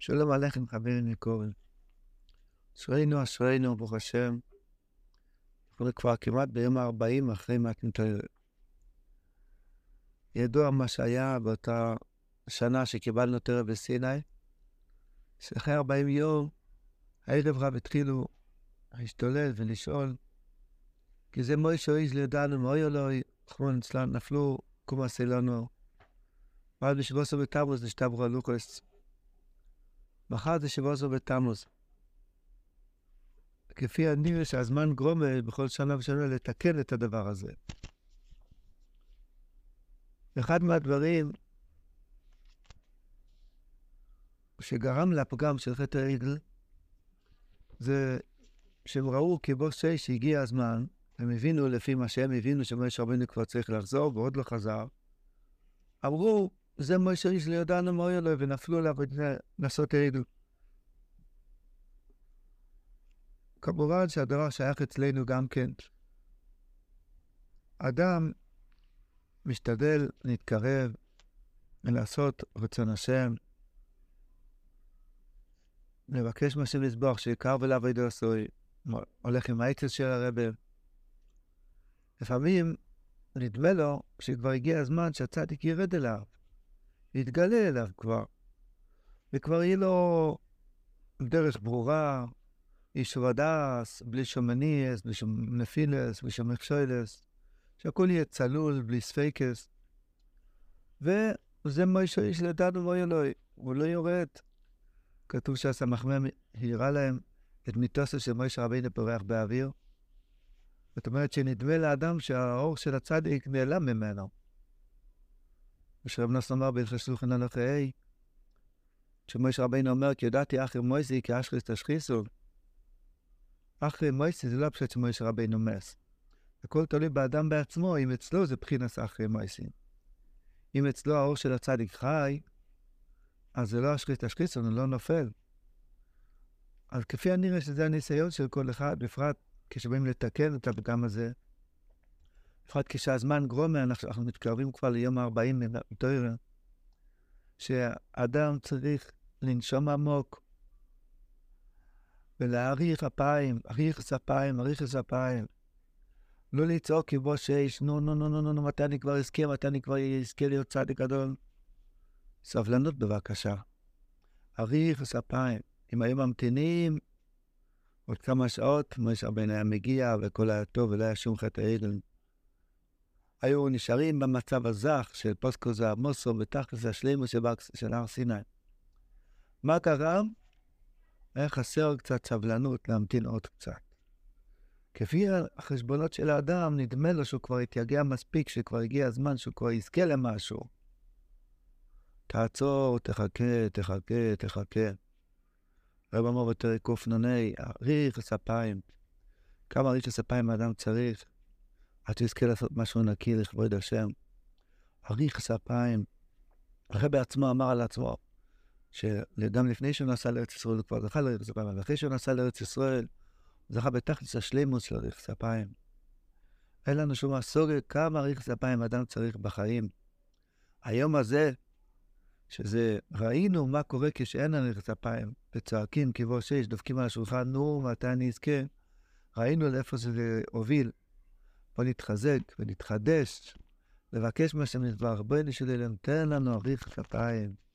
שלום עליכם חברים יקורים. אשרינו, אשרינו, ברוך השם. אנחנו כבר כמעט ביום ה-40 אחרי מתנתר. ידוע מה שהיה באותה שנה שקיבלנו תרא בסיני, שאחרי 40 יום, הערב רב התחילו להשתולל ולשאול, כי זה מוישה איש לידענו, מאוי אלוהי, אחרון אצלנו, נפלו קומה סילונו. ואז בשבוסו בתמוז נשתברו הלוקוס. מחר זה שבוסו בתמוז. כפי הנראה שהזמן גרומה בכל שנה ושנה לתקן את הדבר הזה. אחד מהדברים שגרם לפגם של חטא העגל, זה שהם ראו כבוסי שהגיע הזמן, הם הבינו לפי מה שהם הבינו שמשה רבינו כבר צריך לחזור ועוד לא חזר, אמרו, זה משה איש לידענו מה יהיה לו, ונפלו עליו לעשות העגל. כמובן שהדבר שייך אצלנו גם כן. אדם משתדל להתקרב ולעשות רצון השם, לבקש מהשם לסבוח, שיקר ולעבוד עשוי, הולך עם העצל של הרבי. לפעמים נדמה לו שכבר הגיע הזמן שהצדיק ירד אליו, יתגלה אליו כבר, וכבר יהיה לו דרך ברורה, איש ודס, בלי שום מניאס, בלי שום נפילס, בלי שום מכשוילס, שהכל יהיה צלול, בלי ספייקס. וזה מה שיש לדענו לא אלוהי, הוא לא יורד. כתוב שהסמ"מ העירה להם את מיתוסו של מוישה רבינו פורח באוויר. זאת אומרת שנדמה לאדם שהאור של הצדיק נעלם ממנו. ושרב נוס אמר בהלכי שלוחן הלכי שמוישה רבינו אומר כי ידעתי אחרי מויסי כי אשכריס תשחיסו. אחרי מויסי זה לא הפשוט שמוישה רבינו מס. הכל תלוי באדם בעצמו, אם אצלו זה בחינס אחרי מויסי. אם אצלו האור של הצדיק חי, אז זה לא אשכריס תשחיסו, הוא לא נופל. אז כפי הנראה שזה הניסיון של כל אחד, בפרט כשבאים לתקן את הפגם הזה, בפרט כשהזמן גרומר, אנחנו, מתקרבים כבר ליום ה-40 מתוירה, שאדם צריך לנשום עמוק ולהאריך אפיים, אריך אפיים, אריך אפיים. לא לצעוק כבו שיש, נו, נו, נו, נו, נו, נו, מתי אני כבר אזכה, מתי אני כבר אזכה להיות צדיק גדול. סבלנות בבקשה. אריך אפיים. אם היו ממתינים עוד כמה שעות, משה רבנו היה מגיע והכל היה טוב ולא היה שום חטא העגל. היו נשארים במצב הזך של פוסקו זה המוסו ותכלס השלימו של הר סיני. מה קרה? היה חסר קצת סבלנות להמתין עוד קצת. כפי החשבונות של האדם, נדמה לו שהוא כבר התייגע מספיק, שכבר הגיע הזמן שהוא כבר יזכה למשהו. תעצור, תחכה, תחכה, תחכה. רב אמר בפרק קנ"ה, אריך הספיים. כמה אריך הספיים האדם צריך עד שיזכה לעשות משהו נקי לכבוד השם. אריך הספיים. הרב בעצמו אמר על עצמו, שגם לפני שהוא נסע לארץ ישראל הוא כבר זכה לאריך הספיים, אבל אחרי שהוא נסע לארץ ישראל, הוא זכה בתכלס השלימוס של אריך הספיים. אין לנו שום מסורת כמה אריך הספיים אדם צריך בחיים. היום הזה, שזה, ראינו מה קורה כשאין נכס אפיים, וצועקים כבוא שש, דופקים על השולחן, נו, מתי אני אזכה? ראינו לאיפה זה הוביל. בוא נתחזק ונתחדש, לבקש מהשם נדבר, בואי נשאל אליהם, תן לנו אריך כפיים.